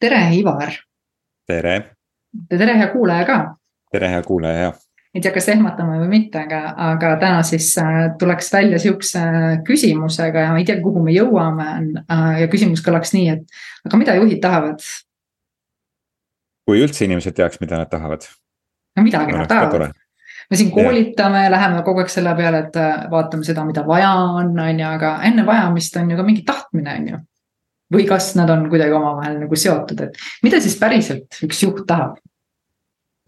tere, Ivar. tere. tere, hea kuulaja ka. tere, hea kuulaja, jah ei tea, kas ehmatama või mitte, aga, aga täna siis äh, tuleks välja sihukese küsimusega ja ma ei tea, kuhu me jõuame. Äh, ja küsimus kõlaks nii, et aga mida juhid tahavad? kui üldse inimesed teaks, mida nad tahavad. no midagi nad tahavad. me siin koolitame, läheme kogu aeg selle peale, et äh, vaatame seda, mida vaja on, on ju, aga enne vajamist on ju ka mingi tahtmine, on ju. Või kas nad on kuidagi omavahel nagu seotud, et mida siis päriselt üks juht tahab?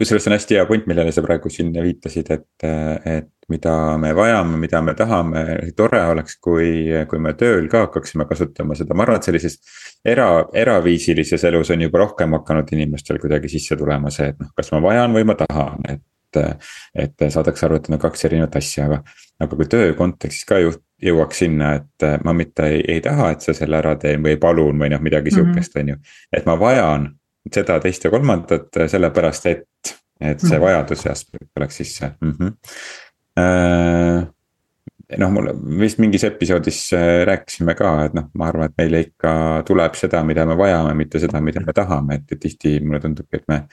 kusjuures see on hästi hea point, millele sa praegu siin viitasid, et, et mida me vajame, mida me tahame, tore oleks, kui, kui me tööl ka hakkaksime kasutama seda, ma arvan, et sellises. era, eraviisilises elus on juba rohkem hakanud inimestel kuidagi sisse tulema see, et noh, kas ma vajan või ma tahan, et. et saadakse aru, et need on kaks erinevat asja, aga, aga kui töö kontekstis ka juht, jõuaks sinna, et ma mitte ei, ei taha, et sa selle ära teen või palun või noh, midagi mm -hmm. sihukest, on ju. et ma vajan seda, teist ja kolmandat, sellepärast et, et see mhm. vajaduse aspekt oleks sisse mm. -hmm. noh, mul vist mingis episoodis äh, rääkisime ka, et noh, ma arvan, et meile ikka tuleb seda, mida me vajame, mitte seda, mida me tahame, et tihti mulle tundubki, et me.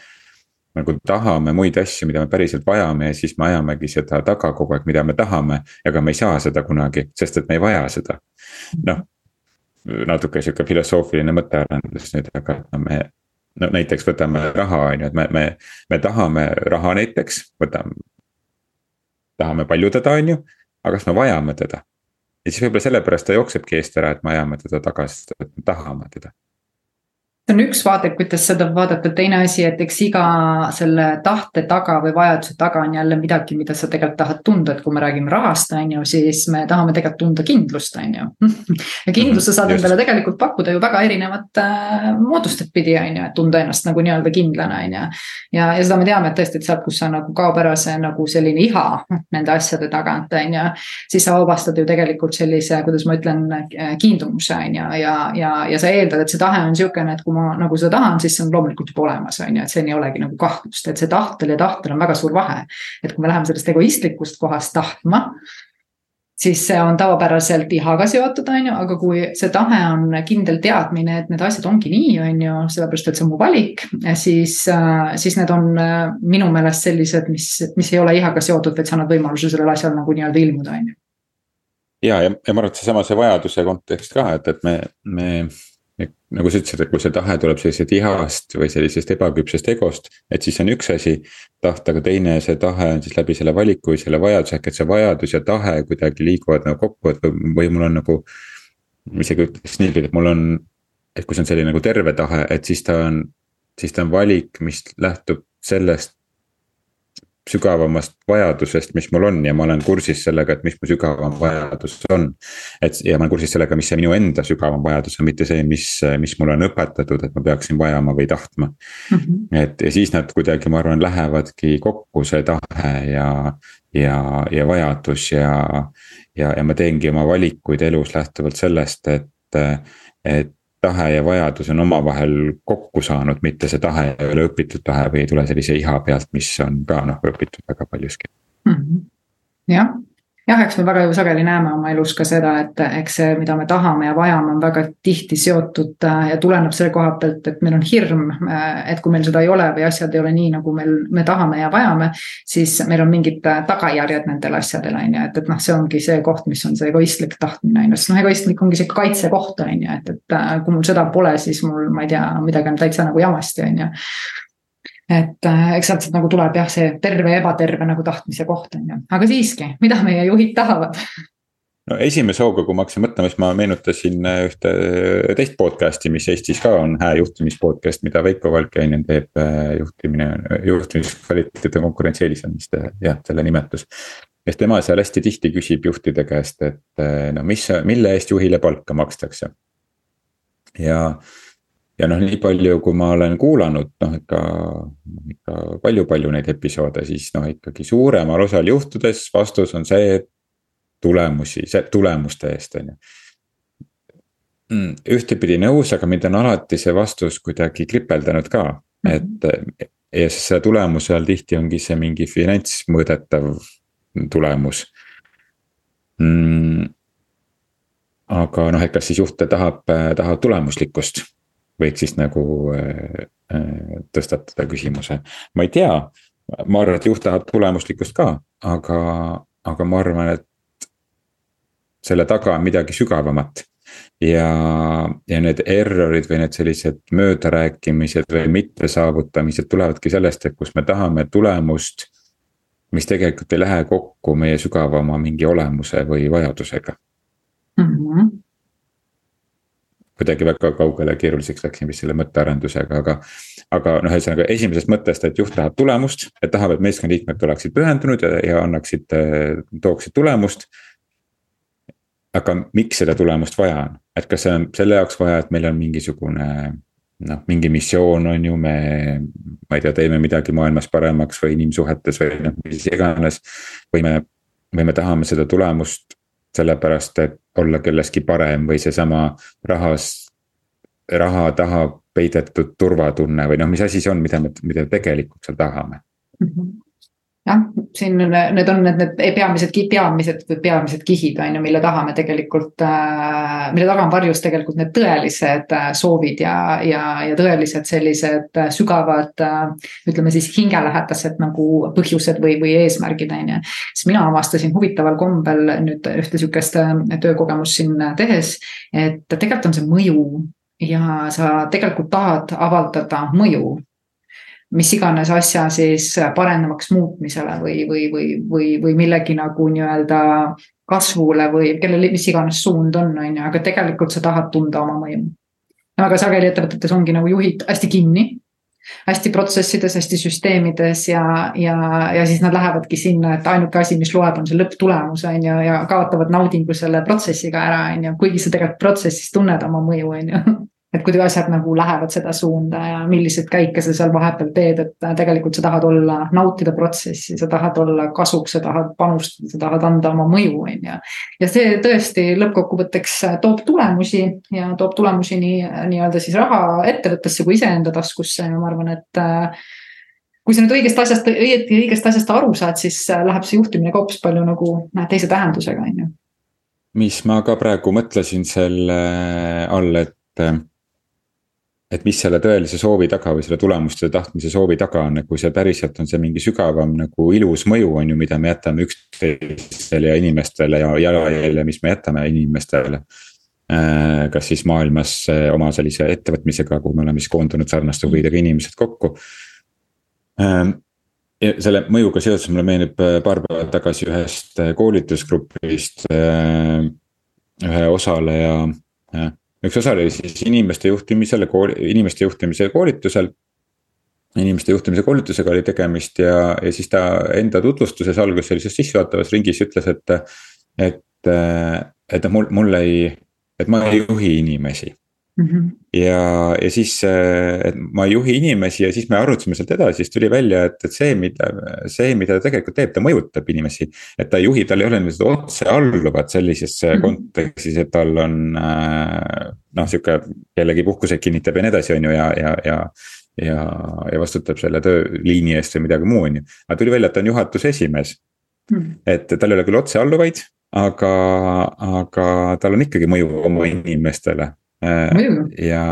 Nagu tahame muid asju, mida me päriselt vajame ja siis me ajamegi seda taga kogu aeg, mida me tahame. aga me ei saa seda kunagi, sest et me ei vaja seda. noh, natuke sihuke filosoofiline mõttearendus nüüd, aga no me no näiteks võtame raha, on ju, et me, me, me tahame raha näiteks, võtame. tahame palju teda, on ju, aga kas me vajame teda? ja siis võib-olla sellepärast ta jooksebki eest ära, et me ajame teda tagasi, et me tahame teda see on üks vaade, kuidas seda vaadata, teine asi, et eks iga selle tahte taga või vajaduse taga on jälle midagi, mida sa tegelikult tahad tunda, et kui me räägime rahast, on ju, siis me tahame tegelikult tunda kindlust, on ju. ja kindlust sa saad endale tegelikult pakkuda ju väga erinevat äh, moodustet pidi, on ju, et tunda ennast nagu nii-öelda kindlana, on ju. ja, ja seda me teame, et tõesti, et sealt, kus sa nagu kaob ära see nagu selline iha nende asjade tagant, on ju. siis sa vabastad ju tegelikult sellise, kuidas ma ütlen, kiindumuse, on ju, ja, ja, ja sa eeldad, et see tahe on sihukene, et kui ma ma nagu seda tahan, siis see on loomulikult juba olemas, on ju, et siin ei olegi nagu kahtlust, et see tahtel ja tahtel on väga suur vahe. et kui me läheme sellest egoistlikust kohast tahtma, siis see on tavapäraselt ihaga seotud, on ju, aga kui see tahe on kindel teadmine, et need asjad ongi nii, on ju, sellepärast et see on mu valik, siis, siis need on minu meelest sellised, mis, mis ei ole ihaga seotud, vaid sa annad võimaluse sellel asjal nagu nii-öelda ilmuda, on ju ja, ja, ja ma arvan, et seesama see vajaduse kontekst ka, et, et me, me nagu sa ütlesid, et kui see tahe tuleb sellisest ihast või sellisest ebaküpsest egost, et siis on üks asi. tahta, aga teine, see tahe on siis läbi selle valiku või selle vajaduse, ehk et see vajadus ja tahe kuidagi liiguvad nagu kokku, et või, või mul on nagu. isegi ütleks niipidi, et mul on, et kui see on selline nagu terve tahe, et siis ta on, siis ta on valik, mis lähtub sellest sügavamast vajadusest, mis mul on ja ma olen kursis sellega, et mis mu sügavam vajadus on. et ja ma olen kursis sellega, mis see minu enda sügavam vajadus on, mitte see, mis, mis mulle on õpetatud, et ma peaksin vajama või tahtma mm. -hmm. et ja siis nad kuidagi, ma arvan, lähevadki kokku, see tahe ja, ja, ja vajadus ja. ja, ja ma teengi oma valikuid elus lähtuvalt sellest, et, et tahe ja vajadus on omavahel kokku saanud, mitte see tahe ei ole õpitud tahe või ei tule sellise iha pealt, mis on ka noh õpitud väga paljuski mm. -hmm. jah, jah, eks me väga ju sageli näeme oma elus ka seda, et eks see, mida me tahame ja vajame, on väga tihti seotud äh, ja tuleneb selle koha pealt, et meil on hirm. Äh, et kui meil seda ei ole või asjad ei ole nii, nagu meil, me tahame ja vajame, siis meil on mingid äh, tagajärjed nendele asjadele, on ju, et, et noh, see ongi see koht, mis on see egoistlik tahtmine, on ju, sest noh, egoistlik ongi sihuke kaitsekoht, on ju, et, et kui mul seda pole, siis mul, ma ei tea, midagi on täitsa nagu jamasti, on ju et äh, eks sealt nagu tuleb jah, see terve ja ebaterve nagu tahtmise koht on ju, aga siiski, mida meie juhid tahavad? no esimese hooga, kui ma hakkasin mõtlema, siis ma meenutasin äh, ühte äh, teist podcast'i, mis Eestis ka on hää juhtimis podcast, mida Veiko Valkeainen teeb, juhtimine, juhtimiskvaliteedi konkurentsieelistamist, jah, selle nimetus. kes tema seal hästi tihti küsib juhtide käest, et no mis, mille eest juhile palka makstakse. ja ja noh, nii palju, kui ma olen kuulanud, noh ikka, ikka palju-palju neid episoode, siis noh, ikkagi suuremal osal juhtudes vastus on see, et tulemusi, see tulemuste eest, on ju. Mm, ühtepidi nõus, aga mind on alati see vastus kuidagi kripeldanud ka, et mhm. ja siis selle tulemuse all tihti ongi see mingi finantsmõõdetav tulemus mm,. aga noh, et kas siis juht tahab, tahab tulemuslikkust võiks siis nagu äh, äh, tõstatada küsimuse, ma ei tea. ma arvan, et juht tahab tulemuslikkust ka, aga, aga ma arvan, et selle taga on midagi sügavamat. ja, ja need error'id või need sellised möödarääkimised või mittesaavutamised tulevadki sellest, et kus me tahame tulemust. mis tegelikult ei lähe kokku meie sügavama mingi olemuse või vajadusega mm. -hmm kuidagi väga kaugele keeruliseks läksin vist selle mõttearendusega, aga. aga noh, ühesõnaga esimesest mõttest, et juht tahab tulemust, et tahab, et meeskonnaliikmed oleksid pühendunud ja, ja annaksid, tooksid tulemust. aga miks seda tulemust vaja on, et kas see on selle jaoks vaja, et meil on mingisugune noh, mingi missioon on ju, me, ma ei tea, teeme midagi maailmas paremaks või inimsuhetes või noh, mis iganes. või me, või me tahame seda tulemust sellepärast, et olla kelleski parem või seesama rahas, raha taha peidetud turvatunne või noh, mis asi see on, mida me, mida tegelikult seal tahame mm. -hmm jah, siin need on need, need peamised, peamised või peamised kihid on ju, mille taha me tegelikult äh,, mille taga on varjus tegelikult need tõelised äh, soovid ja, ja, ja tõelised sellised äh, sügavad ütleme siis hingelähedased nagu põhjused või, või eesmärgid on ju. siis mina avastasin huvitaval kombel nüüd ühte sihukest töökogemust siin tehes, et tegelikult on see mõju ja sa tegelikult tahad avaldada mõju mis iganes asja siis paremaks muutmisele või, või, või, või, või millegi nagu nii-öelda kasvule või kellel mis iganes suund on, on ju, aga tegelikult sa tahad tunda oma mõju. väga sageli ettevõtetes ongi nagu juhid hästi kinni, hästi protsessides, hästi süsteemides ja, ja, ja siis nad lähevadki sinna, et ainuke asi, mis loeb, on see lõpptulemus, on ju, ja kaotavad naudingu selle protsessiga ära, on ju, kuigi sa tegelikult protsessis tunned oma mõju, on ju et kuidagi asjad nagu lähevad seda suunda ja milliseid käike sa seal vahepeal teed, et tegelikult sa tahad olla, nautida protsessi, sa tahad olla kasuks, sa tahad panustada, sa tahad anda oma mõju, on ju. ja see tõesti lõppkokkuvõtteks toob tulemusi ja toob tulemusi nii, nii-öelda siis raha ettevõttesse kui iseenda taskusse ja ma arvan, et kui sa nüüd õigest asjast, õieti õigest asjast aru saad, siis läheb see juhtimine ka hoopis palju nagu teise tähendusega, on ju. mis ma ka praegu mõtlesin selle all, et et mis selle tõelise soovi taga või selle tulemuste tahtmise soovi taga on, kui see päriselt on see mingi sügavam nagu ilus mõju on ju, mida me jätame üksteisele ja inimestele ja jalajälje, mis me jätame inimestele. Äh, kas siis maailmas oma sellise ettevõtmisega, kuhu me oleme siis koondunud sarnaste huvidega inimesed kokku. Ähm, ja selle mõjuga seoses mulle meenub äh, paar päeva tagasi ühest äh, koolitusgrupist ühe osaleja üks osa oli siis inimeste juhtimisel, inimeste juhtimise koolitusel. inimeste juhtimise koolitusega oli tegemist ja, ja siis ta enda tutvustuses alguses sellises sissejuhatavas ringis ütles, et. et, et mul, mul ei, et ma ei juhi inimesi Mm -hmm. Ja, ja siis, et ma ei juhi inimesi ja siis me arutasime sealt edasi, siis tuli välja, et, et see, mida, see, mida ta tegelikult teeb, ta mõjutab inimesi. et ta ei juhi, tal ei ole niimoodi otse alluvat sellises mm -hmm. kontekstis, et tal on äh, noh, sihuke kellegi puhkuseid kinnitab ja nii edasi, on ju, ja, ja, ja ja, ja vastutab selle tööliini eest või midagi muu, on ju, aga tuli välja, et ta on juhatuse esimees mm.. et tal ei ole küll otsealluvaid, aga, aga tal on ikkagi mõju oma inimestele ja,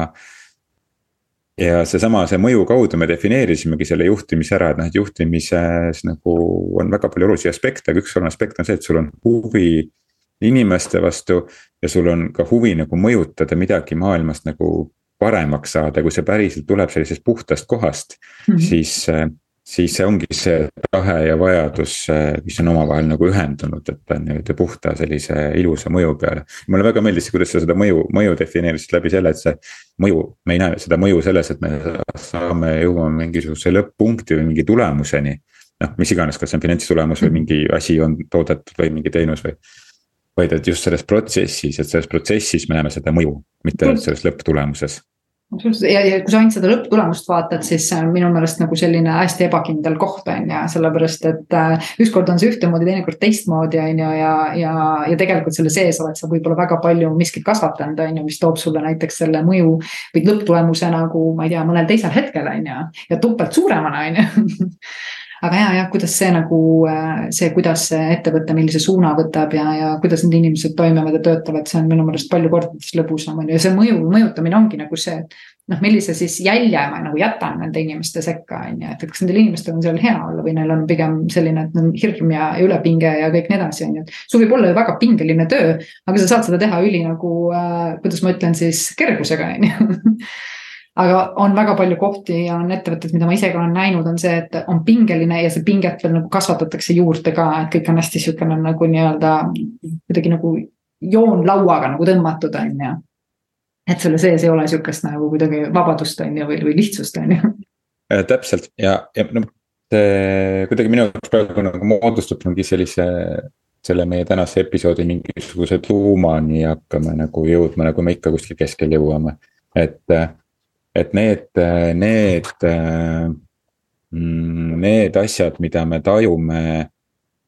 ja seesama, see mõju kaudu me defineerisimegi selle juhtimise ära, et noh, et juhtimises nagu on väga palju olulisi aspekte, aga üks oluline aspekt on see, et sul on huvi inimeste vastu. ja sul on ka huvi nagu mõjutada midagi maailmas nagu paremaks saada, kui see päriselt tuleb sellisest puhtast kohast mm, -hmm. siis siis see ongi see tahe ja vajadus, mis on omavahel nagu ühendunud, et ta on nii-öelda puhta sellise ilusa mõju peale. mulle väga meeldis, kuidas sa seda mõju, mõju defineerisid läbi selle, et see mõju, me ei näe seda mõju selles, et me saame, jõuame mingisuguse lõpp-punkti või mingi tulemuseni. noh, mis iganes, kas see on finantstulemus või mingi asi on toodetud või mingi teenus või. vaid et just selles protsessis, et selles protsessis me näeme seda mõju, mitte selles lõpptulemuses ja, ja kui sa ainult seda lõpptulemust vaatad, siis see on minu meelest nagu selline hästi ebakindel koht on ju, sellepärast et äh,. ükskord on see ühtemoodi, teinekord teistmoodi on ju ja, ja, ja tegelikult selle sees oled sa võib-olla väga palju miskit kasvatanud, on ju, mis toob sulle näiteks selle mõju. või lõpptulemuse nagu ma ei tea, mõnel teisel hetkel on ju ja tupelt suuremana on ju aga ja, jah, kuidas see nagu äh, see, kuidas see ettevõte, millise suuna võtab ja, ja kuidas need inimesed toimivad ja töötavad, see on minu meelest palju kordades lõbusam on ju ja see mõju, mõjutamine ongi nagu see. noh, millise siis jälje ma nagu jätan nende inimeste sekka, on ju, et, et kas nendel inimestel on seal hea olla või neil on pigem selline, et on hirm ja ülepinge ja kõik nii edasi, on ju. sul võib olla ju väga pingeline töö, aga sa saad seda teha üli nagu äh,, kuidas ma ütlen siis, kergusega, on ju aga on väga palju kohti ja on ettevõtted, mida ma ise ka olen näinud, on see, et on pingeline ja see pinget veel nagu kasvatatakse juurde ka, et kõik on hästi sihukene nagu nii-öelda kuidagi nagu joonlauaga nagu tõmmatud, on ju et selle sees ei ole sihukest nagu kuidagi vabadust, on ju, või, või lihtsust, on ju. Äh, täpselt ja, ja noh, see kuidagi minu jaoks praegu nagu moodustab mingi sellise. selle meie tänase episoodi mingisuguse tuumani hakkame nagu jõudma, nagu me ikka kuskil keskel jõuame. et, et need, need, mm, need asjad, mida me tajume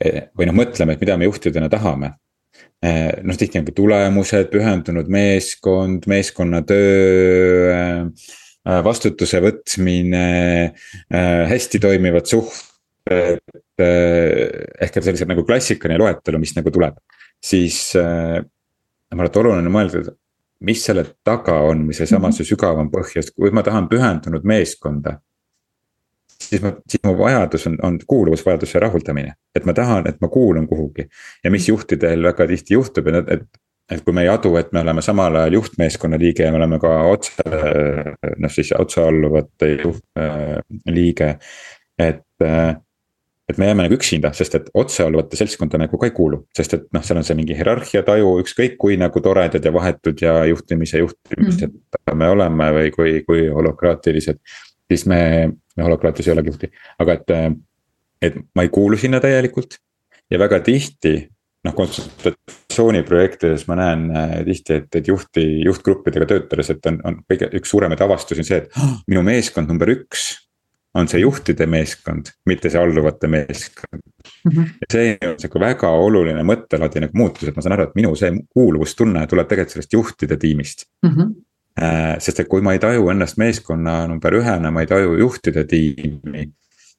või noh, mõtleme, et mida me juhtidena tahame noh, tihti on ka tulemused, pühendunud meeskond, meeskonnatöö, vastutuse võtmine, hästi toimivad suhted. ehk et sellised nagu klassikaline loetelu, mis nagu tuleb, siis ma arvan, et oluline mõelda, mis selle taga on, mis seesama mhm. see sügavam põhjus, kui ma tahan pühendunud meeskonda siis ma, siis mu vajadus on, on kuuluvusvajaduse rahuldamine. et ma tahan, et ma kuulun kuhugi ja mis juhtidel väga tihti juhtub, et, et. et kui me ei adu, et me oleme samal ajal juhtmeeskonna liige ja me oleme ka otse, noh siis otsealluvate juht liige, et äh, et me jääme nagu üksinda, sest et otsealluvate seltskonda nagu ka ei kuulu, sest et noh, seal on see mingi hierarhia taju, ükskõik kui nagu toredad ja vahetud ja juhtimise juhtimised mm -hmm. me oleme või kui, kui holokraatilised siis me, me holokraatis ei olegi juhti, aga et, et ma ei kuulu sinna täielikult. ja väga tihti noh, konsultatsiooniprojektides ma näen äh, tihti, et, et juhti, juhtgruppidega töötades, et on, on kõige, üks suuremaid avastusi on see, et oh, minu meeskond number üks on see juhtide meeskond, mitte see alluvate meeskond mm. -hmm. ja see on sihuke väga oluline mõttelaadi nagu muutus, et ma saan aru, et minu see kuuluvustunne tuleb tegelikult sellest juhtide tiimist mm. -hmm sest et kui ma ei taju ennast meeskonna number ühena, ma ei taju juhtide tiimi.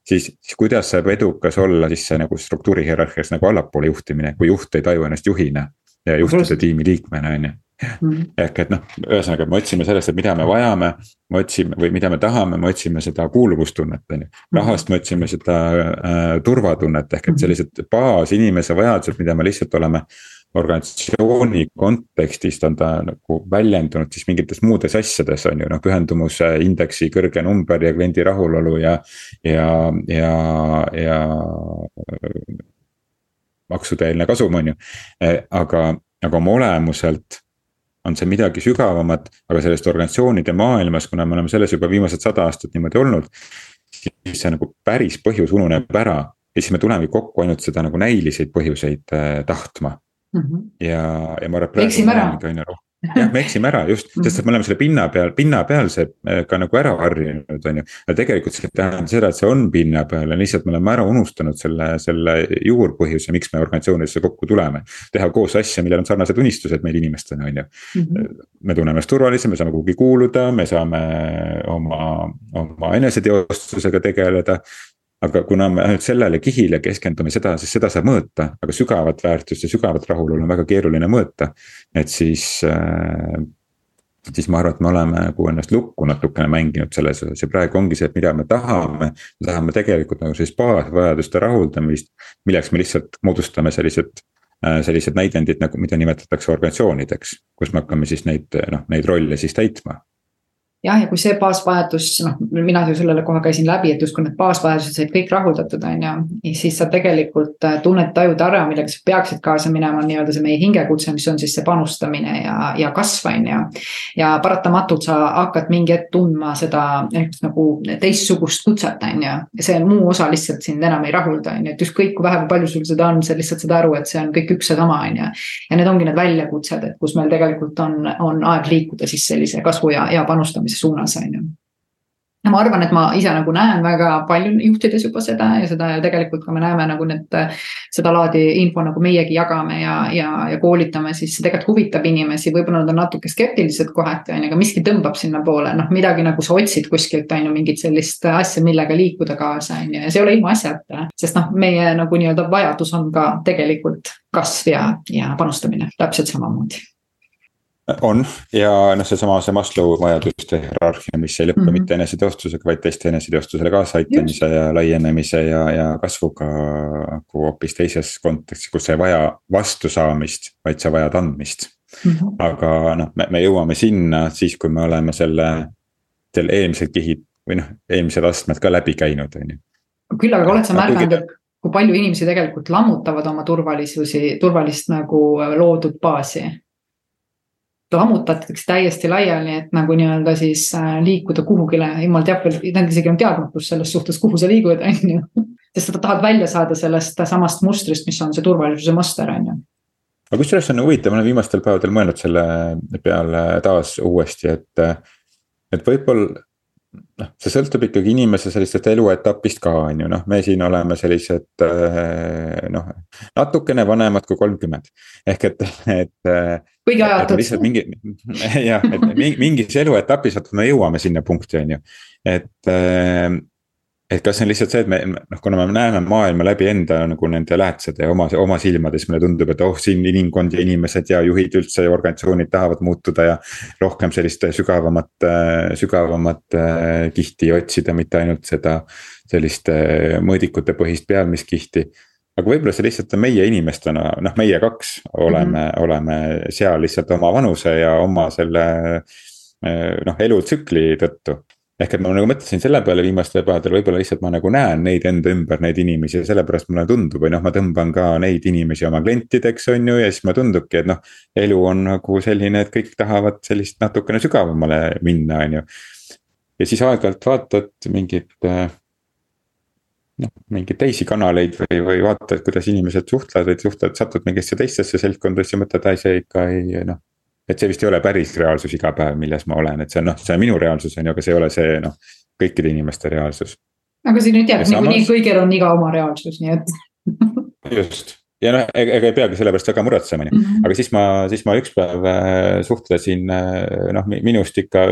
siis, siis kuidas saab edukas olla siis see nagu struktuuri hierarhias nagu allapoole juhtimine, kui juht ei taju ennast juhina. ja juhtide tiimi liikmena, on ju. Mhm. ehk et noh, ühesõnaga me otsime sellest, et mida me vajame, me otsime või mida me tahame, me otsime seda kuuluvustunnet, on ju. Mhm. rahast me otsime seda äh, turvatunnet ehk et mhm. sellised baasinimese vajadused, mida me lihtsalt oleme organisatsiooni kontekstist on ta nagu väljendunud siis mingites muudes asjades on ju noh, pühendumuse indeksi kõrge number ja kliendi rahulolu ja, ja, ja, ja. maksude-eelne kasum on ju, aga, aga oma olemuselt on see midagi sügavamat, aga sellest organisatsioonide maailmas, kuna me oleme selles juba viimased sada aastat niimoodi olnud. siis see nagu päris põhjus ununeb ära ja siis me tulemegi kokku ainult seda nagu näiliseid põhjuseid eh, tahtma mm. -hmm. ja, ja ma arvan, et praegu. eksime ära. Jah, me eksime ära just, sest et me oleme selle pinna peal, pinnapealse äh, ka nagu ära harjunud, on ju. aga tegelikult see ei tähenda seda, et see on pinna peal ja lihtsalt me oleme ära unustanud selle, selle juurpõhjuse, miks me organisatsioonidesse kokku tuleme. teha koos asja, millel on sarnased unistused meil inimestena, on ju. -hmm. me tunneme ennast turvaliselt, me saame kuhugi kuuluda, me saame oma, oma eneseteostusega tegeleda aga kuna me ainult sellele kihile keskendume, seda, siis seda saab mõõta, aga sügavat väärtust ja sügavat rahulolu on väga keeruline mõõta. et siis äh,, siis ma arvan, et me oleme nagu ennast lukku natukene mänginud selles osas ja praegu ongi see, et mida me tahame. me tahame tegelikult nagu sellist baasvajaduste rahuldamist, milleks me lihtsalt moodustame sellised äh, sellised näidendid nagu, mida nimetatakse organisatsioonideks, kus me hakkame siis neid noh, neid rolle siis täitma jah, ja kui see baasvajadus, noh, mina ju sellele kohe käisin läbi, et justkui need baasvajadused said kõik rahuldatud, on ju. siis sa tegelikult äh, tunned, tajud ära, millega sa peaksid kaasa minema, nii-öelda see meie hingekutse, mis on siis see panustamine ja, ja kasv, on ju. ja paratamatult sa hakkad mingi hetk tundma seda nagu teistsugust kutset, on ju. ja see muu osa lihtsalt sind enam ei rahulda, on ju, et ükskõik kui vähe või palju sul seda on, sa lihtsalt saad aru, et see on kõik üks ja sama, on ju. ja need ongi need väljakutsed, et kus meil tegelikult on, on aeg liikuda siis sellise kasvu ja, ja panustamise mis suunas, on ju. Ja ma arvan, et ma ise nagu näen väga palju juhtides juba seda ja seda ja tegelikult ka me näeme nagu need, sedalaadi info nagu meiegi jagame ja, ja, ja koolitame, siis see tegelikult huvitab inimesi, võib-olla nad on natuke skeptilised kohati on ju, aga miski tõmbab sinnapoole, noh midagi nagu sa otsid kuskilt on ju mingit sellist asja, millega liikuda kaasa on ju ja see ei ole ilmaasjata. sest noh, meie nagu nii-öelda vajadus on ka tegelikult kasv ja, ja panustamine. Täpselt samamoodi on ja noh, seesama see Maslow vajaduste hierarhia, mis ei lõpe mm -hmm. mitte eneseteostusega, vaid teiste eneseteostusele kaasaaitamise ja laienemise ja, ja kasvuga nagu hoopis teises kontekstis, kus sa ei vaja vastusaamist, vaid sa vajad andmist mm. -hmm. aga noh, me, me jõuame sinna siis, kui me oleme selle, selle eelmised kihid või noh, eelmised astmed ka läbi käinud, on ju. küll aga oled sa märganud, et kui palju inimesi tegelikult lammutavad oma turvalisusi, turvalist nagu loodud baasi lammutatakse täiesti laiali, et nagu nii-öelda siis äh, liikuda kuhugile, jumal teab veel, isegi on teadmatus selles suhtes, kuhu sa liigud, on ju. sest sa tahad välja saada sellest samast mustrist, mis on see turvalisuse muster, on ju. aga kusjuures on huvitav, ma olen viimastel päevadel mõelnud selle peale taas uuesti, et, et võib-olla noh, see sõltub ikkagi inimese sellisest eluetapist ka, on ju, noh, me siin oleme sellised noh, natukene vanemad kui kolmkümmend. ehk et, et. kuigi ajatud. lihtsalt mingi, jah, et mingis eluetapis, vaata me jõuame sinna punkti, on ju, et et kas see on lihtsalt see, et me noh, kuna me näeme maailma läbi enda nagu nende lähedased ja oma, oma silmade, siis mulle tundub, et oh, siin inimkond ja inimesed ja juhid üldse ja organisatsioonid tahavad muutuda ja. rohkem sellist sügavamat, sügavamat äh, kihti otsida, mitte ainult seda sellist äh, mõõdikute põhist pealmiskihti aga võib-olla see lihtsalt on meie inimestena, noh, meie kaks oleme mm, -hmm. oleme seal lihtsalt oma vanuse ja oma selle äh, noh, elutsükli tõttu ehk et ma nagu mõtlesin selle peale viimastel päevadel, võib-olla lihtsalt ma nagu näen neid enda ümber, neid inimesi ja sellepärast mulle tundub või noh, ma tõmban ka neid inimesi oma klientideks, on ju, ja siis ma tundubki, et noh. elu on nagu selline, et kõik tahavad sellist natukene sügavamale minna, on ju. ja siis aeg-ajalt vaatad mingit noh, mingeid teisi kanaleid või, või vaatad, kuidas inimesed suhtlevad või suhtlevad, satud mingisse teistesse seltskondadesse mõtled, ai see ikka ei noh et see vist ei ole päris reaalsus iga päev, milles ma olen, et see on noh, see on minu reaalsus on ju, aga see ei ole see noh, kõikide inimeste reaalsus. aga siin nüüd jääb niikuinii samas... kõigil on iga oma reaalsus, nii et just ja noh, ega ei peagi selle pärast väga muretsema, on ju, mhm. aga siis ma, siis ma üks päev äh, suhtlesin äh, noh, minust ikka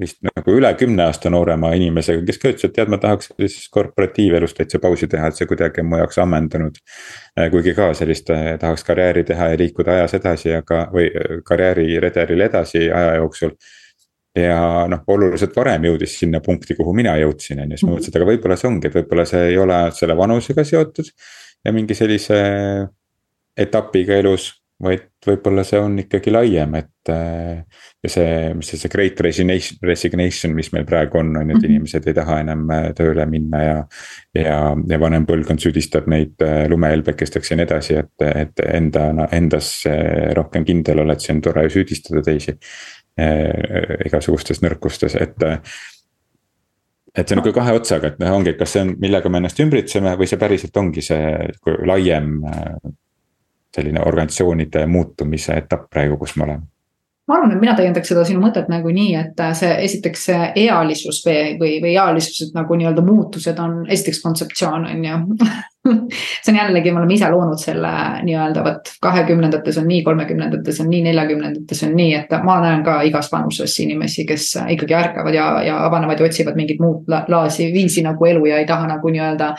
vist nagu üle kümne aasta noorema inimesega, kes ka ütles, et tead, ma tahaks siis korporatiivelust täitsa pausi teha, et see kuidagi on mu jaoks ammendanud. Äh, kuigi ka sellist tahaks karjääri teha ja liikuda ajas edasi, aga, või karjääriredelil edasi aja jooksul. Ja noh, oluliselt varem jõudis sinna punkti, kuhu mina jõudsin, on ju, siis ma mõtlesin, et aga võib-olla see ongi, et võib-olla see ei ole selle vanusega seotud ja mingi sellise etapiga elus, vaid võib-olla see on ikkagi laiem, et. Äh, ja see, mis see, see great resignation, resignation, mis meil praegu on, on ju, et mhm. inimesed ei taha enam äh, tööle minna ja. ja, ja vanem põlvkond süüdistab neid äh, lumehelbekesteks ja nii edasi, et, et enda, endas rohkem kindel oled, see on tore ju süüdistada teisi. igasugustes nõrkustes, et et see on nagu kahe otsaga, et noh, ongi, et kas see on, millega me ennast ümbritseme või see päriselt ongi see laiem. selline organisatsioonide muutumise etapp praegu, kus me oleme ma arvan, et mina täiendaks seda sinu mõtet nagu nii, et see esiteks see ealisus või, või, või ealisused nagu nii-öelda muutused on esiteks kontseptsioon on ju see on jällegi, me oleme ise loonud selle nii-öelda vot kahekümnendates on nii, kolmekümnendates on nii, neljakümnendates on nii, et ma näen ka igas vanuses inimesi, kes ikkagi ärkavad ja, ja avanevad ja otsivad mingit muud laasi viisi nagu elu ja ei taha nagu nii-öelda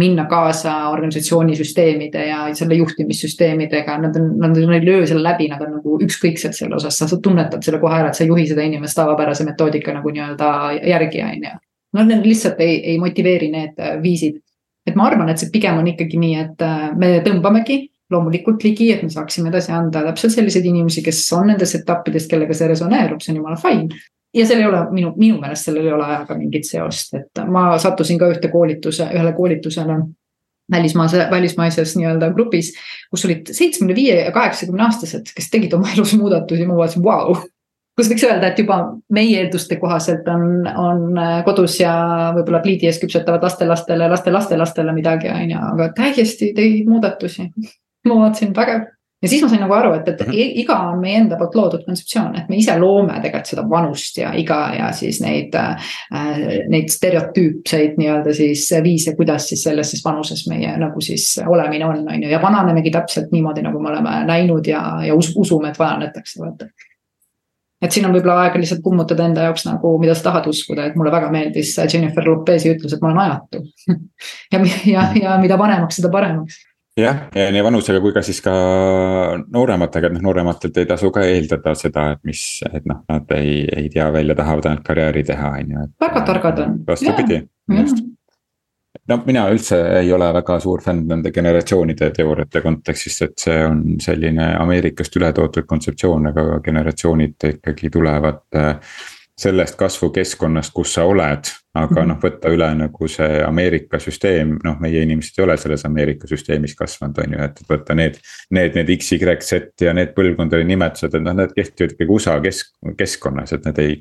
minna kaasa organisatsiooni süsteemide ja selle juhtimissüsteemidega, nad on, nad ei löö selle läbi, nad on nagu ükskõiksed selle osas, sa tunnetad selle kohe ära, et sa ei juhi seda inimest tavapärase metoodika nagu nii-öelda järgi, on ju. Nad lihtsalt ei, ei motiveeri need viisid et ma arvan, et see pigem on ikkagi nii, et äh, me tõmbamegi loomulikult ligi, et me saaksime edasi anda täpselt selliseid inimesi, kes on nendes etappides, kellega see resoneerub, see on jumala fine. ja seal ei ole minu, minu meelest sellel ei ole ajaga mingit seost, et ma sattusin ka ühte koolituse, ühele koolitusele välismaase, välismaises nii-öelda grupis, kus olid seitsmekümne viie ja kaheksakümne aastased, kes tegid oma elus muudatusi, ma vaatasin, vau kus võiks öelda, et juba meie eelduste kohaselt on, on äh, kodus ja võib-olla pliidi ees küpsetavad lastelastele, laste-lastelastele midagi, on ju, aga täiesti teid muudatusi. ma vaatasin, vägev. ja siis ma sain nagu aru, et, et mm -hmm. iga on meie enda poolt loodud kontseptsioon, et me ise loome tegelikult seda vanust ja iga ja siis neid äh,, neid stereotüüpseid nii-öelda siis viise, kuidas siis selles siis vanuses meie nagu siis olemine on, on ju, ja vananemegi täpselt niimoodi, nagu me oleme näinud ja, ja us usume, et vananetakse, vaata et siin on võib-olla aega lihtsalt kummutada enda jaoks nagu, mida sa tahad uskuda, et mulle väga meeldis Jennifer Lopez'i ütlus, et ma olen ajatu ja, ja, ja mida vanemaks, seda paremaks jah, ja nii vanusega kui ka siis ka noorematega, et noh, noorematelt ei tasu ka eeldada seda, et mis, et noh, nad ei, ei tea välja, tahavad ainult karjääri teha, on ju. väga targad on. vastupidi, just no mina üldse ei ole väga suur fänn nende generatsioonide teooriate kontekstis, et see on selline Ameerikast üle toodud kontseptsioon, aga generatsioonid ikkagi tulevad äh, sellest kasvukeskkonnast, kus sa oled. aga mhm. noh, võtta üle nagu see Ameerika süsteem, noh, meie inimesed ei ole selles Ameerika süsteemis kasvanud, on ju, et võtta need. Need, need X, Y, Z ja need põlvkondade nimetused, et noh, need kehtivad ikkagi USA kesk, keskkonnas, et need ei.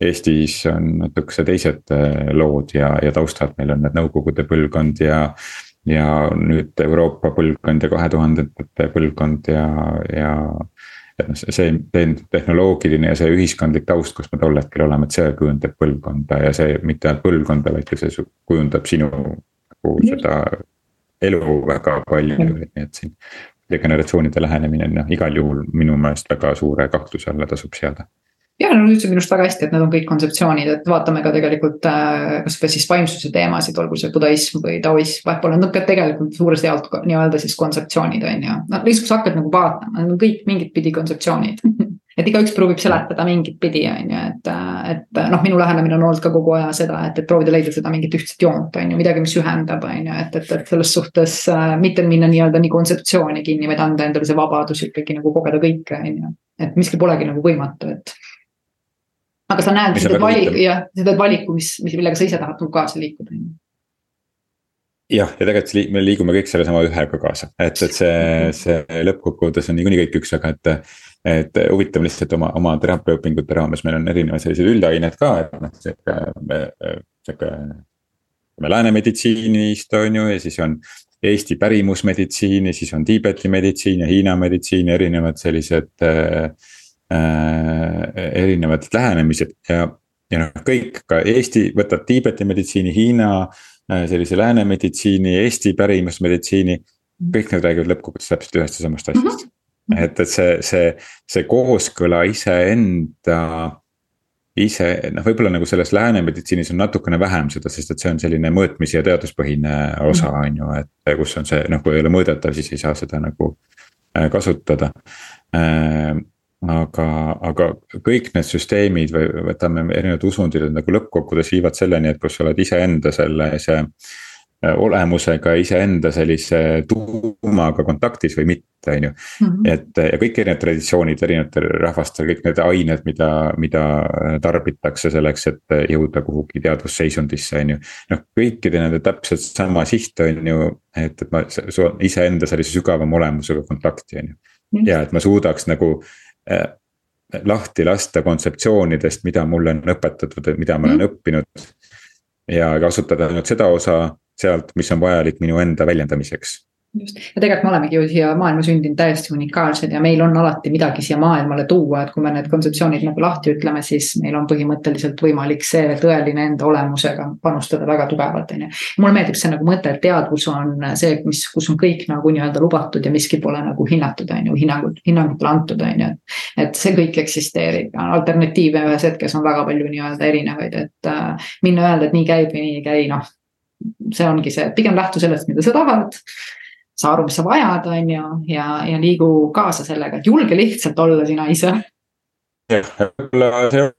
Eestis on natukese teised äh, lood ja, ja taustad, meil on need nõukogude põlvkond ja ja nüüd Euroopa põlvkond ja kahe tuhandendate põlvkond ja, ja et noh, see tehnoloogiline ja see ühiskondlik taust, kus me tol hetkel oleme, et see kujundab põlvkonda ja see mitte ainult põlvkonda, vaid ka see kujundab sinu nagu seda elu väga palju, nii. et siin. generatsioonide lähenemine on noh, igal juhul minu meelest väga suure kahtluse alla tasub seada jah, no ütlesid minu arust väga hästi, et need on kõik kontseptsioonid, et vaatame ka tegelikult äh, kasvõi siis vaimsuse teemasid, olgu see budaism või taoism, vahepeal on need tegelikult suuresti jaolt nii-öelda siis kontseptsioonid on ju. no lihtsalt, sa hakkad nagu vaatama, need on kõik mingit pidi kontseptsioonid et igaüks proovib seletada mingit pidi, on ju, et, et noh, minu lähenemine on olnud ka kogu aja seda, et, et proovida leida seda mingit ühtset joont, on ju, midagi, mis ühendab, on ju, et, et, et selles suhtes äh, mitte minna nii-öelda nii kontseptsiooni kinni, vaid anda endale see vabadus ikkagi nagu kogeda kõike, on ju. et miski polegi nagu võimatu, et aga sa näed, sa teed valiku, jah, sa teed valiku, mis, mis, millega sa ise tahad nagu kaasa liikuda. jah, ja tegelikult me liigume kõik sellesama ühega kaasa, et, et see, see lõppkokkuvõttes on niikuinii kõik üks, aga et. et huvitav lihtsalt oma, oma teraapiaõpingute raames meil on erinevad sellised üldained ka, et noh, sihuke, sihuke. lääne meditsiinist on ju ja siis on Eesti pärimusmeditsiin ja siis on Tiibeti meditsiin ja Hiina meditsiin ja erinevad sellised Äh, erinevad lähenemised ja, ja noh, kõik ka Eesti võtab Tiibeti meditsiini, Hiina äh, sellise lääne meditsiini, Eesti pärimusmeditsiini. kõik need räägivad lõppkokkuvõttes täpselt ühest ja samast asjast mm. -hmm. et, et see, see, see kooskõla iseenda ise noh, võib-olla nagu selles lääne meditsiinis on natukene vähem seda, sest et see on selline mõõtmis- ja teaduspõhine osa, mhm. on ju, et kus on see noh, kui ei ole mõõdetav, siis ei saa seda nagu äh, kasutada aga, aga kõik need süsteemid või võtame erinevad usundid, et nagu lõppkokkuvõttes viivad selleni, et kus sa oled iseenda sellise äh, olemusega iseenda sellise tuumaga kontaktis või mitte, on ju. Mhm. et ja kõik erinevad traditsioonid erinevatel rahvastel, kõik need ained, mida, mida tarbitakse selleks, et jõuda kuhugi teadvusseisundisse, on ju. noh, kõikide nende täpselt sama siht on ju, et, et ma iseenda sellise sügavama olemusega kontakti, on ju. ja et ma suudaks nagu Äh, lahti lasta kontseptsioonidest, mida mulle on õpetatud, mida ma olen mm. õppinud. ja kasutada ainult seda osa sealt, mis on vajalik minu enda väljendamiseks just, ja tegelikult me olemegi ju siia maailma sündinud täiesti unikaalsed ja meil on alati midagi siia maailmale tuua, et kui me need kontseptsioonid nagu lahti ütleme, siis meil on põhimõtteliselt võimalik see tõeline enda olemusega panustada väga tugevalt, on ju. mulle meeldib see nagu mõte, et teadvus on see, mis, kus on kõik nagu nii-öelda lubatud ja miski pole nagu hinnatud, on ju, hinnangud, hinnangutele antud, on ju. et see kõik eksisteerib ja alternatiive ühes hetkes on väga palju nii-öelda erinevaid, et äh, minna öelda, et nii käib või nii ei käi, noh see ongi see, pigem lähtu sellest, mida sa tahad saa aru, mis sa vajad, on ju, ja, ja liigu kaasa sellega, et julge lihtsalt olla sina ise. jah, võib-olla see on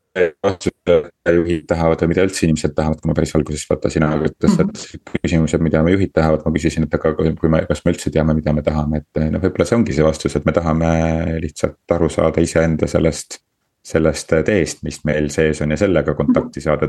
juhid tahavad või mida üldse inimesed tahavad, kui ma päris alguses vaata sina ütlesid mm -hmm. küsimused, mida me juhid tahavad, ma küsisin, et aga kui me, kas me üldse teame, mida me tahame, et noh, võib-olla see ongi see vastus, et me tahame lihtsalt aru saada iseenda sellest. sellest teest, mis meil sees on ja sellega kontakti saada,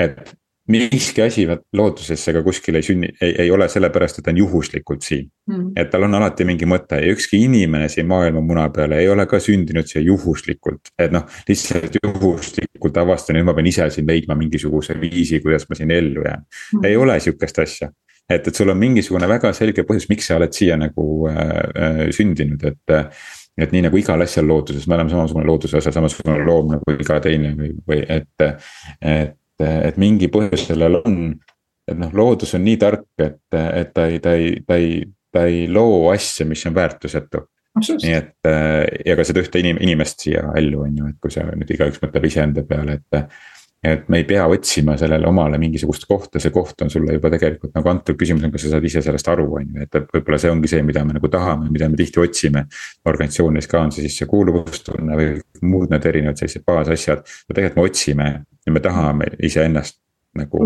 et miski asi loodusesse ka kuskil ei sünni, ei, ei ole sellepärast, et ta on juhuslikult siin. Mm.. et tal on alati mingi mõte ja ükski inimene siin maailma muna peal ei ole ka sündinud siia juhuslikult. et noh, lihtsalt juhuslikult avastan, nüüd ma pean ise siin leidma mingisuguse viisi, kuidas ma siin ellu jään. Mm.. ei ole sihukest asja. et, et sul on mingisugune väga selge põhjus, miks sa oled siia nagu äh, äh sündinud, et et nii nagu igal asjal looduses, me oleme samasugune looduse osa, samasugune loom nagu iga teine või, või et, et et mingi põhjus sellel on. et noh, loodus on nii tark, et, et ta ei, ta ei, ta ei, ta ei loo asja, mis on väärtusetu. nii et ja ka seda ühte inim-, inimest siia ellu on ju, et kui sa nüüd igaüks mõtleb iseenda peale, et. Et me ei pea otsima sellele omale mingisugust kohta, see koht on sulle juba tegelikult nagu antud, küsimus on, kas sa saad ise sellest aru, on ju, et võib-olla see ongi see, mida me nagu tahame, mida me tihti otsime. organisatsioonides ka on see siis see kuuluvustunne või muud need erinevad sellised baasasjad, tegelikult me otsime ja me tahame iseennast nagu.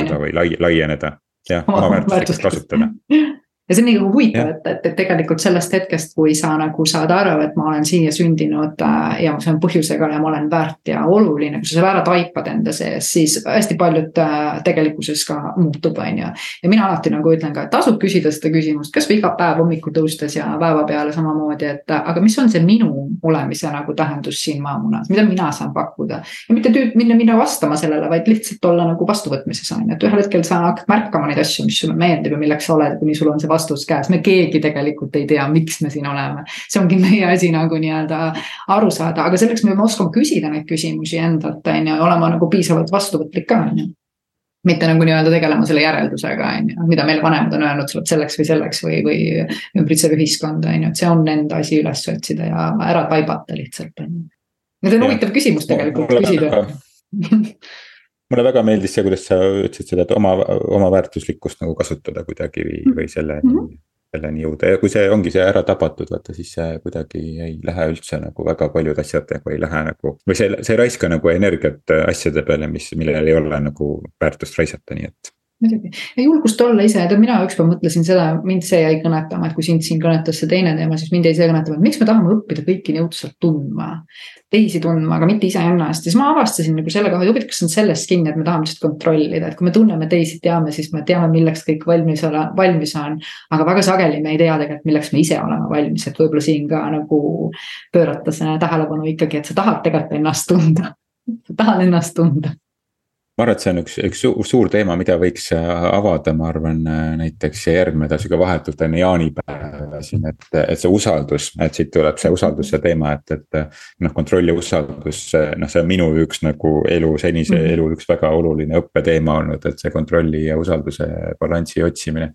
on ju. või lai, laieneda, jah, oma väärtuslikkust kasutada ja see on nagu huvitav, et, et, et tegelikult sellest hetkest, kui sa nagu saad aru, et ma olen siia sündinud äh, ja see on põhjusega ja ma olen väärt ja oluline, kui sa selle ära taipad enda sees, siis hästi paljud äh, tegelikkuses ka muutub, on ju. ja mina alati nagu ütlen ka, et tasub küsida seda küsimust, kasvõi iga päev hommikul tõustes ja päevapeale samamoodi, et aga mis on see minu olemise nagu tähendus siin maamunas, mida mina saan pakkuda. ja mitte tüüp minna, minna vastama sellele, vaid lihtsalt olla nagu vastuvõtmises on ju, et ühel hetkel sa hakkad märkama neid asju, mis sulle meeldib ja milleks sa oled, kuni sul on see vastus käes, me keegi tegelikult ei tea, miks me siin oleme. see ongi meie asi nagu nii-öelda aru saada, aga selleks me peame oskama küsida neid küsimusi endalt, on ju, olema nagu piisavalt vastuvõtlik ka, on ju. Mitte nagu nii-öelda tegelema selle järeldusega, on ju, mida meile vanemad on öelnud, sa oled selleks või selleks või, või ümbritsev ühiskond, on ju, et see on enda asi üles otsida ja ära taibata lihtsalt, on ju. see on huvitav küsimus tegelikult küsida mulle väga meeldis see, kuidas sa ütlesid seda, et oma, oma väärtuslikkust nagu kasutada kuidagi või, või selleni mm, -hmm. selleni jõuda ja kui see ongi see ära tabatud, vaata siis see kuidagi ei lähe üldse nagu väga paljud asjad nagu ei lähe nagu. või see, see ei raiska nagu energiat asjade peale, mis, millel ei ole nagu väärtust raisata, nii et muidugi. Ja julgust olla ise, tead mina ükspäev mõtlesin seda, mind see jäi kõnetama, et kui sind siin kõnetas see teine teema, siis mind jäi see kõnetama, et miks me tahame õppida kõiki nii õudselt tundma. teisi tundma, aga mitte iseennast, siis ma avastasin nagu selle koha, huvitav, kas on sellest kinni, et me tahame lihtsalt kontrollida, et kui me tunneme teisi, teame, siis me teame, milleks kõik valmis ole, valmis on. aga väga sageli me ei tea tegelikult, milleks me ise oleme valmis, et võib-olla siin ka nagu pöörata see tähelepanu ikkagi, et sa tahad tegelikult ennast tunda. Sa tahad ennast tunda ma arvan, et see on üks, üks suur teema, mida võiks äh, avada, ma arvan, äh, näiteks järgmine nädal, sihuke vahetult enne jaanipäeva siin, et, et see usaldus, et siit tuleb see usalduse teema, et, et. noh, kontroll ja usaldus, noh, see on minu üks nagu elu, senise mm -hmm. elu üks väga oluline õppeteema olnud, et see kontrolli ja usalduse balansi otsimine.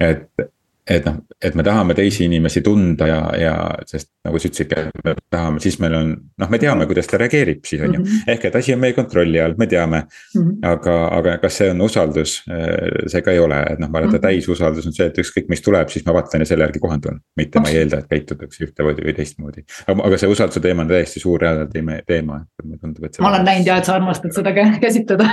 et, et noh, et me tahame teisi inimesi tunda ja, ja sest nagu sa ütlesid, et me tahame, siis meil on, noh, me teame, kuidas ta reageerib siis on ju mm -hmm.. ehk et asi on meie kontrolli all, me teame mm. -hmm. aga, aga kas see on usaldus, see ka ei ole, et noh, ma arvan, et -hmm. täisusaldus on see, et ükskõik, mis tuleb, siis ma vaatan ja selle järgi kohandun. mitte ma ei eelda, et käitutakse ühtemoodi või teistmoodi. aga, aga see usalduse teema on täiesti suur teema, teema, et mulle tundub, et. ma olen näinud ja, et sa armastad seda käsitleda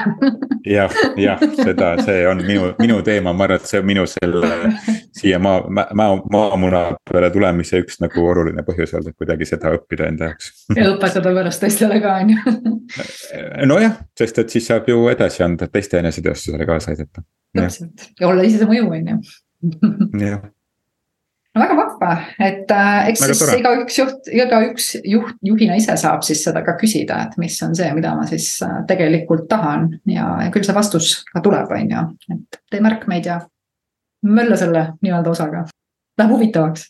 jah, jah, seda, see on minu, minu teema, ma arvan, et see on minu selle siia maa, maa, maamuna peale tulemise üks nagu oluline põhjus olnud, et kuidagi seda õppida enda jaoks. ja õpetada pärast teistele ka, on ju. nojah, sest et siis saab ju edasi anda, teiste eneseteostusele kaasa aidata. täpselt ja olla ise see mõju, on ju. jah no väga vahva, et äh, eks väga siis igaüks juht, igaüks juht, juhina ise saab siis seda ka küsida, et mis on see, mida ma siis äh, tegelikult tahan ja, ja küll see vastus ka tuleb, on ju, et tee märkmeid ja mölla selle nii-öelda osaga, läheb huvitavaks.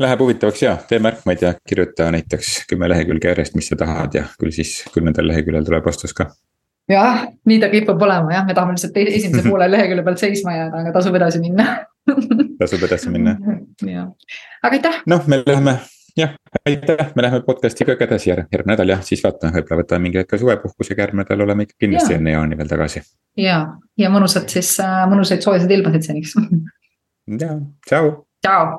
Läheb huvitavaks ja tee märkmeid ja kirjuta näiteks kümme lehekülge järjest, mis sa tahad ja küll siis kümnendal leheküljel tuleb vastus ka. jah, nii ta kipub olema jah, me tahame lihtsalt esimese poole lehekülje pealt seisma jääda, aga tasub edasi minna tasub edasi minna. jah, aga aitäh. noh, me läheme jah, aitäh, me läheme podcast'iga ka edasi järgmine nädal jah, siis vaatame, võib-olla võtame mingi hetk suvepuhkusega, järgmine nädal oleme ikka kindlasti ja. enne jaani veel tagasi. ja, ja mõnusat siis, äh, mõnusaid soojaseid ilmasid seniks ja, tšau. tšau.